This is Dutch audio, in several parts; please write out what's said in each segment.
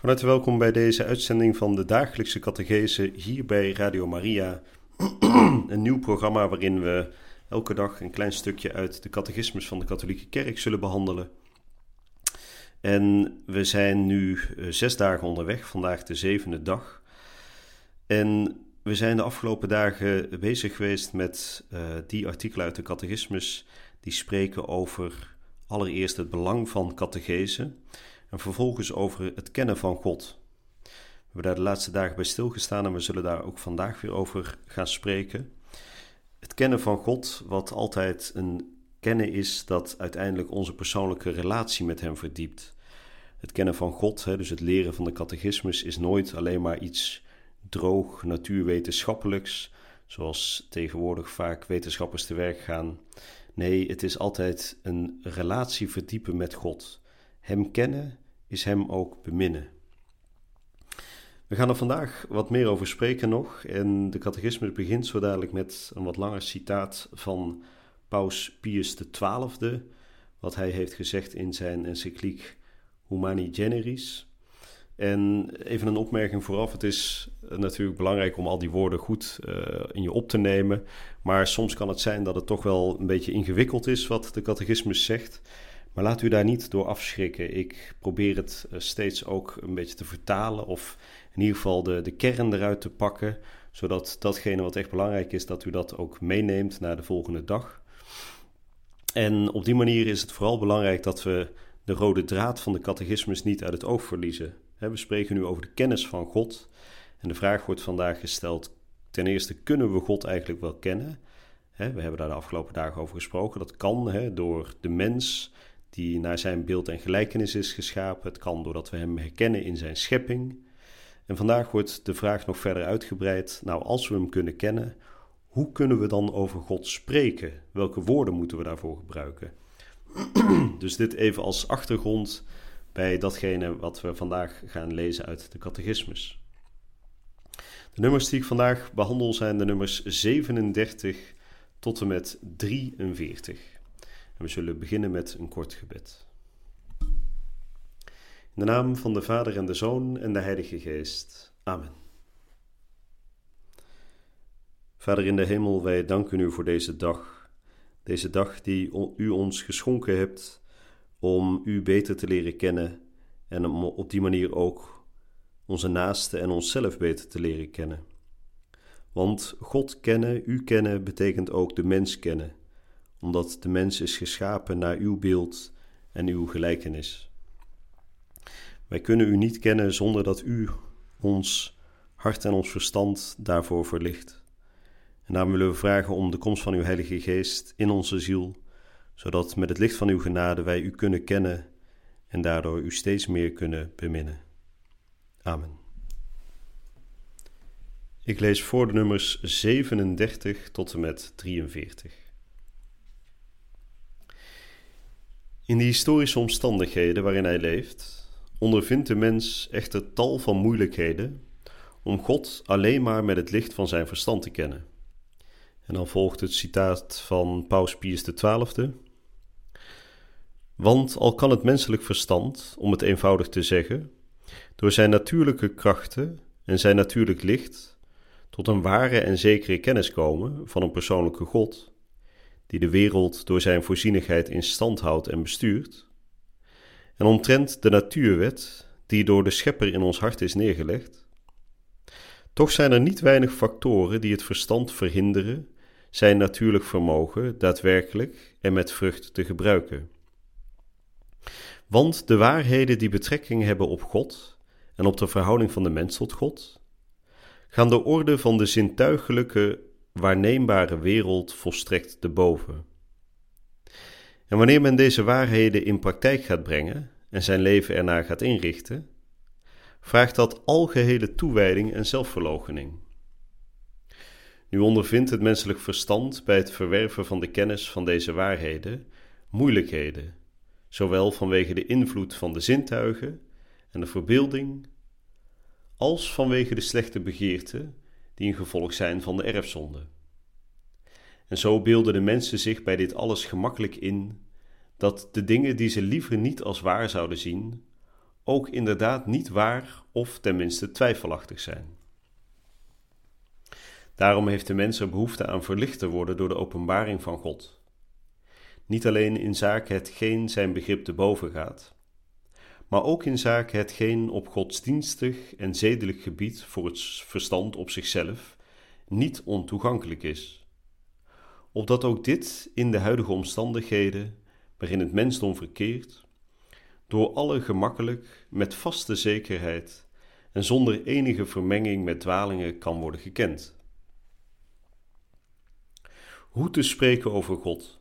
Van harte welkom bij deze uitzending van de dagelijkse catechese hier bij Radio Maria. een nieuw programma waarin we elke dag een klein stukje uit de catechismus van de katholieke kerk zullen behandelen. En we zijn nu eh, zes dagen onderweg, vandaag de zevende dag. En we zijn de afgelopen dagen bezig geweest met uh, die artikelen uit de catechismus die spreken over allereerst het belang van catechese en vervolgens over het kennen van God. We hebben daar de laatste dagen bij stilgestaan en we zullen daar ook vandaag weer over gaan spreken. Het kennen van God, wat altijd een kennen is dat uiteindelijk onze persoonlijke relatie met Hem verdiept. Het kennen van God, dus het leren van de catechismus, is nooit alleen maar iets droog natuurwetenschappelijks, zoals tegenwoordig vaak wetenschappers te werk gaan. Nee, het is altijd een relatie verdiepen met God. Hem kennen is Hem ook beminnen. We gaan er vandaag wat meer over spreken nog. En de catechismus begint zo dadelijk met een wat langer citaat van Paus Pius XII, wat hij heeft gezegd in zijn encycliek Humani Generis. En even een opmerking vooraf. Het is natuurlijk belangrijk om al die woorden goed uh, in je op te nemen. Maar soms kan het zijn dat het toch wel een beetje ingewikkeld is wat de catechismus zegt. Maar laat u daar niet door afschrikken. Ik probeer het uh, steeds ook een beetje te vertalen. Of in ieder geval de, de kern eruit te pakken. Zodat datgene wat echt belangrijk is, dat u dat ook meeneemt naar de volgende dag. En op die manier is het vooral belangrijk dat we de rode draad van de catechismus niet uit het oog verliezen. We spreken nu over de kennis van God. En de vraag wordt vandaag gesteld: ten eerste, kunnen we God eigenlijk wel kennen? We hebben daar de afgelopen dagen over gesproken. Dat kan door de mens die naar zijn beeld en gelijkenis is geschapen. Het kan doordat we hem herkennen in zijn schepping. En vandaag wordt de vraag nog verder uitgebreid. Nou, als we hem kunnen kennen, hoe kunnen we dan over God spreken? Welke woorden moeten we daarvoor gebruiken? dus dit even als achtergrond bij datgene wat we vandaag gaan lezen uit de catechismus. De nummers die ik vandaag behandel zijn de nummers 37 tot en met 43. En we zullen beginnen met een kort gebed. In de naam van de Vader en de Zoon en de Heilige Geest. Amen. Vader in de hemel, wij danken u voor deze dag. Deze dag die u ons geschonken hebt om u beter te leren kennen en om op die manier ook onze naaste en onszelf beter te leren kennen. Want God kennen, u kennen, betekent ook de mens kennen, omdat de mens is geschapen naar uw beeld en uw gelijkenis. Wij kunnen u niet kennen zonder dat u ons hart en ons verstand daarvoor verlicht. En daarom willen we vragen om de komst van uw Heilige Geest in onze ziel zodat met het licht van uw genade wij u kunnen kennen en daardoor u steeds meer kunnen beminnen. Amen. Ik lees voor de nummers 37 tot en met 43. In de historische omstandigheden waarin hij leeft, ondervindt de mens echter tal van moeilijkheden om God alleen maar met het licht van zijn verstand te kennen. En dan volgt het citaat van Paus Pius XII. Want al kan het menselijk verstand, om het eenvoudig te zeggen, door zijn natuurlijke krachten en zijn natuurlijk licht tot een ware en zekere kennis komen van een persoonlijke God, die de wereld door zijn voorzienigheid in stand houdt en bestuurt, en omtrent de natuurwet die door de Schepper in ons hart is neergelegd, toch zijn er niet weinig factoren die het verstand verhinderen zijn natuurlijk vermogen daadwerkelijk en met vrucht te gebruiken. Want de waarheden die betrekking hebben op God en op de verhouding van de mens tot God, gaan de orde van de zintuigelijke, waarneembare wereld volstrekt te boven. En wanneer men deze waarheden in praktijk gaat brengen en zijn leven ernaar gaat inrichten, vraagt dat algehele toewijding en zelfverloochening. Nu ondervindt het menselijk verstand bij het verwerven van de kennis van deze waarheden moeilijkheden, zowel vanwege de invloed van de zintuigen en de verbeelding, als vanwege de slechte begeerten die een gevolg zijn van de erfzonde. En zo beelden de mensen zich bij dit alles gemakkelijk in dat de dingen die ze liever niet als waar zouden zien, ook inderdaad niet waar of tenminste twijfelachtig zijn. Daarom heeft de mens er behoefte aan verlicht te worden door de openbaring van God. Niet alleen in zaken hetgeen zijn begrip te boven gaat, maar ook in zaken hetgeen op godsdienstig en zedelijk gebied voor het verstand op zichzelf niet ontoegankelijk is. Opdat ook dit in de huidige omstandigheden, waarin het mensdom verkeert, door alle gemakkelijk, met vaste zekerheid en zonder enige vermenging met dwalingen kan worden gekend. Hoe te spreken over God?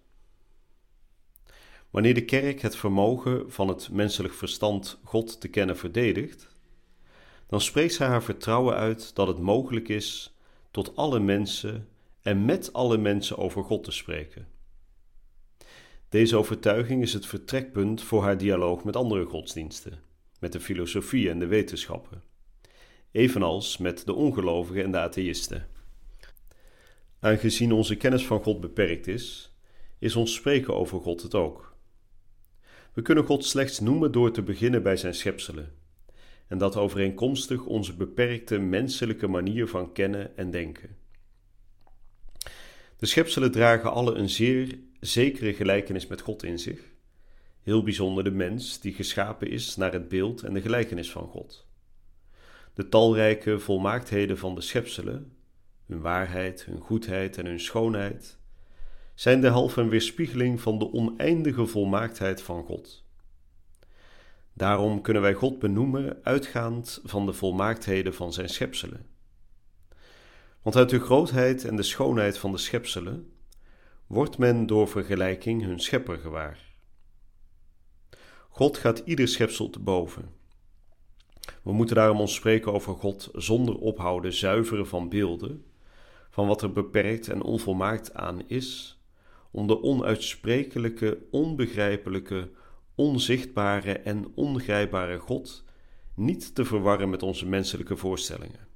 Wanneer de kerk het vermogen van het menselijk verstand God te kennen verdedigt, dan spreekt zij haar vertrouwen uit dat het mogelijk is tot alle mensen en met alle mensen over God te spreken. Deze overtuiging is het vertrekpunt voor haar dialoog met andere godsdiensten, met de filosofie en de wetenschappen, evenals met de ongelovigen en de atheïsten. Aangezien onze kennis van God beperkt is, is ons spreken over God het ook. We kunnen God slechts noemen door te beginnen bij zijn schepselen, en dat overeenkomstig onze beperkte menselijke manier van kennen en denken. De schepselen dragen alle een zeer zekere gelijkenis met God in zich, heel bijzonder de mens die geschapen is naar het beeld en de gelijkenis van God. De talrijke volmaaktheden van de schepselen, hun waarheid, hun goedheid en hun schoonheid, zijn halve een weerspiegeling van de oneindige volmaaktheid van God. Daarom kunnen wij God benoemen uitgaand van de volmaaktheden van zijn schepselen. Want uit de grootheid en de schoonheid van de schepselen wordt men door vergelijking hun schepper gewaar. God gaat ieder schepsel te boven. We moeten daarom ons spreken over God zonder ophouden zuiveren van beelden, van wat er beperkt en onvolmaakt aan is, om de onuitsprekelijke, onbegrijpelijke, onzichtbare en ongrijpbare God niet te verwarren met onze menselijke voorstellingen.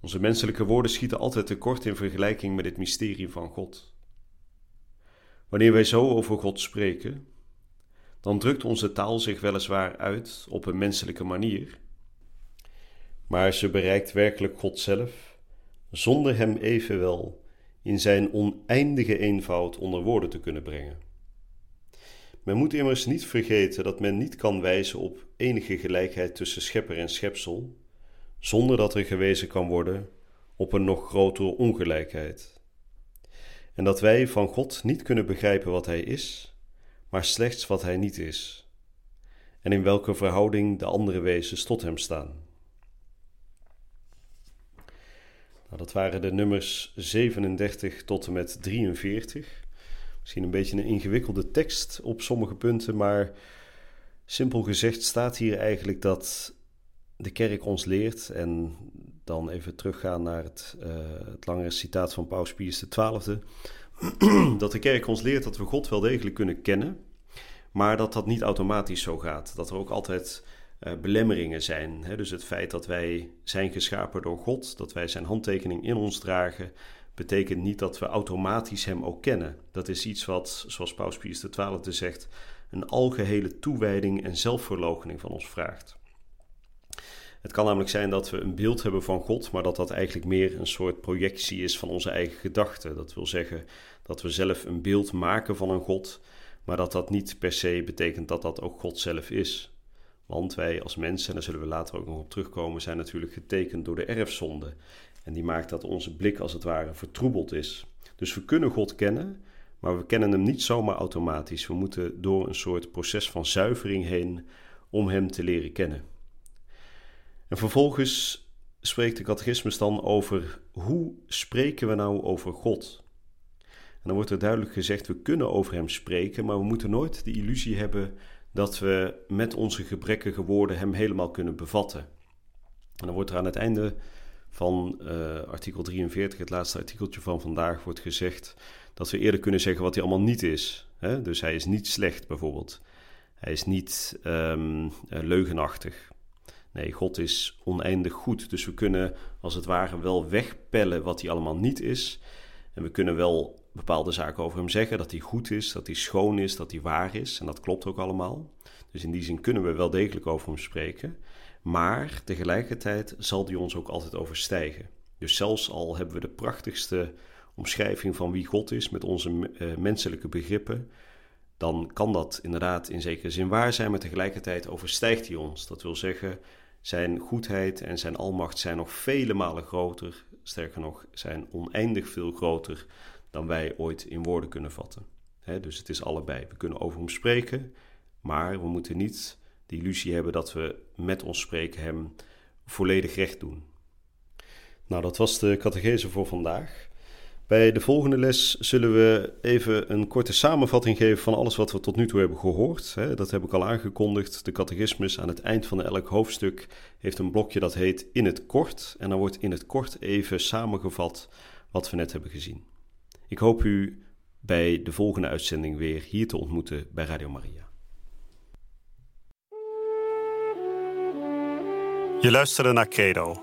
Onze menselijke woorden schieten altijd tekort in vergelijking met het mysterie van God. Wanneer wij zo over God spreken, dan drukt onze taal zich weliswaar uit op een menselijke manier, maar ze bereikt werkelijk God zelf, zonder Hem evenwel in Zijn oneindige eenvoud onder woorden te kunnen brengen. Men moet immers niet vergeten dat men niet kan wijzen op enige gelijkheid tussen schepper en schepsel, zonder dat er gewezen kan worden op een nog grotere ongelijkheid. En dat wij van God niet kunnen begrijpen wat Hij is, maar slechts wat Hij niet is, en in welke verhouding de andere wezens tot Hem staan. Nou, dat waren de nummers 37 tot en met 43. Misschien een beetje een ingewikkelde tekst op sommige punten, maar simpel gezegd staat hier eigenlijk dat de kerk ons leert, en dan even teruggaan naar het, uh, het langere citaat van Paus Pius XII, dat de kerk ons leert dat we God wel degelijk kunnen kennen, maar dat dat niet automatisch zo gaat. Dat er ook altijd belemmeringen zijn. Dus het feit dat wij zijn geschapen door God, dat wij zijn handtekening in ons dragen, betekent niet dat we automatisch Hem ook kennen. Dat is iets wat, zoals Paus Pius XII zegt, een algehele toewijding en zelfverloochening van ons vraagt. Het kan namelijk zijn dat we een beeld hebben van God, maar dat dat eigenlijk meer een soort projectie is van onze eigen gedachten. Dat wil zeggen dat we zelf een beeld maken van een God, maar dat dat niet per se betekent dat dat ook God zelf is. Want wij als mensen, en daar zullen we later ook nog op terugkomen, zijn natuurlijk getekend door de erfzonde. En die maakt dat onze blik als het ware vertroebeld is. Dus we kunnen God kennen, maar we kennen hem niet zomaar automatisch. We moeten door een soort proces van zuivering heen om hem te leren kennen. En vervolgens spreekt de catechismus dan over hoe spreken we nou over God? En dan wordt er duidelijk gezegd, we kunnen over hem spreken, maar we moeten nooit de illusie hebben dat we met onze gebrekkige woorden Hem helemaal kunnen bevatten. En dan wordt er aan het einde van uh, artikel 43, het laatste artikeltje van vandaag, wordt gezegd dat we eerder kunnen zeggen wat hij allemaal niet is. Hè? Dus hij is niet slecht bijvoorbeeld. Hij is niet um, leugenachtig. Nee, God is oneindig goed. Dus we kunnen als het ware wel wegpellen wat hij allemaal niet is. En we kunnen wel bepaalde zaken over hem zeggen: dat hij goed is, dat hij schoon is, dat hij waar is. En dat klopt ook allemaal. Dus in die zin kunnen we wel degelijk over hem spreken. Maar tegelijkertijd zal die ons ook altijd overstijgen. Dus zelfs al hebben we de prachtigste omschrijving van wie God is met onze uh, menselijke begrippen, dan kan dat inderdaad in zekere zin waar zijn, maar tegelijkertijd overstijgt hij ons. Dat wil zeggen, zijn goedheid en zijn almacht zijn nog vele malen groter, sterker nog, zijn oneindig veel groter dan wij ooit in woorden kunnen vatten. dus het is allebei. We kunnen over hem spreken, maar we moeten niet de illusie hebben dat we met ons spreken hem volledig recht doen. Nou, dat was de catechese voor vandaag. Bij de volgende les zullen we even een korte samenvatting geven van alles wat we tot nu toe hebben gehoord. Dat heb ik al aangekondigd. De catechismus aan het eind van elk hoofdstuk heeft een blokje dat heet In het kort. En dan wordt in het kort even samengevat wat we net hebben gezien. Ik hoop u bij de volgende uitzending weer hier te ontmoeten bij Radio Maria. Je luisterde naar Credo,